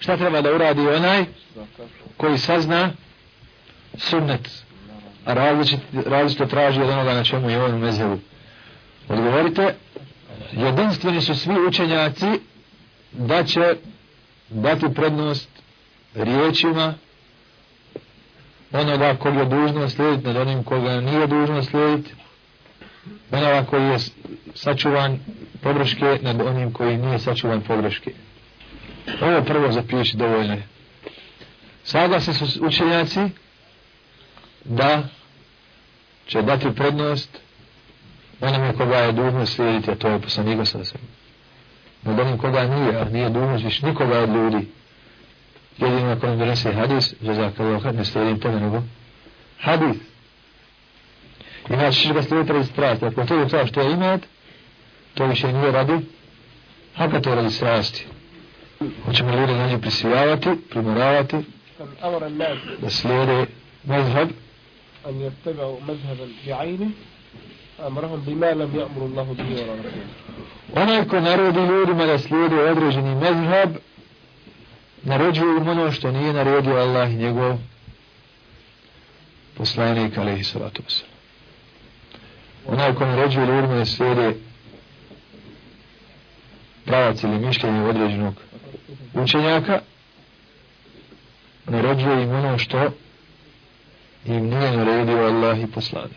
šta treba da uradi onaj koji sazna sunnet? A različit, različito traži od onoga na čemu je on u mezhebu odgovorite jedinstveni su svi učenjaci da će dati prednost riječima onoga kog je dužno slijediti nad onim koga nije dužno slijediti onoga koji je sačuvan pogreške nad onim koji nije sačuvan pogreške ovo prvo zapiši dovoljno je. Saglasni su učenjaci da će dati prednost onome koga je dužno slijediti a to je poslanika sa sve nad onim koga nije a nije dužno viš nikoga od ljudi. Jedino ako nam donese hadis za zakalo kad ne slijedim tome nego hadis. Inače ćeš ga slijediti radi strasti. Ako to je to što je imat to više nije radi haka to radi strasti hoćemo ljudi na nju prisvijavati primoravati da slijede mezhab أن يتبعوا مذهبا بعينه أمرهم بما لم يأمر الله به ولا رسوله onaj ko narodi ljudima da slijede određeni mezhab naređuju im ono što nije naredio Allah i njegov poslanik alaihi salatu wasalam onaj ko naređuje ljudima da slijede pravac ili mišljenje određenog učenjaka naređuje im ono što im nije naredio Allah i poslanik.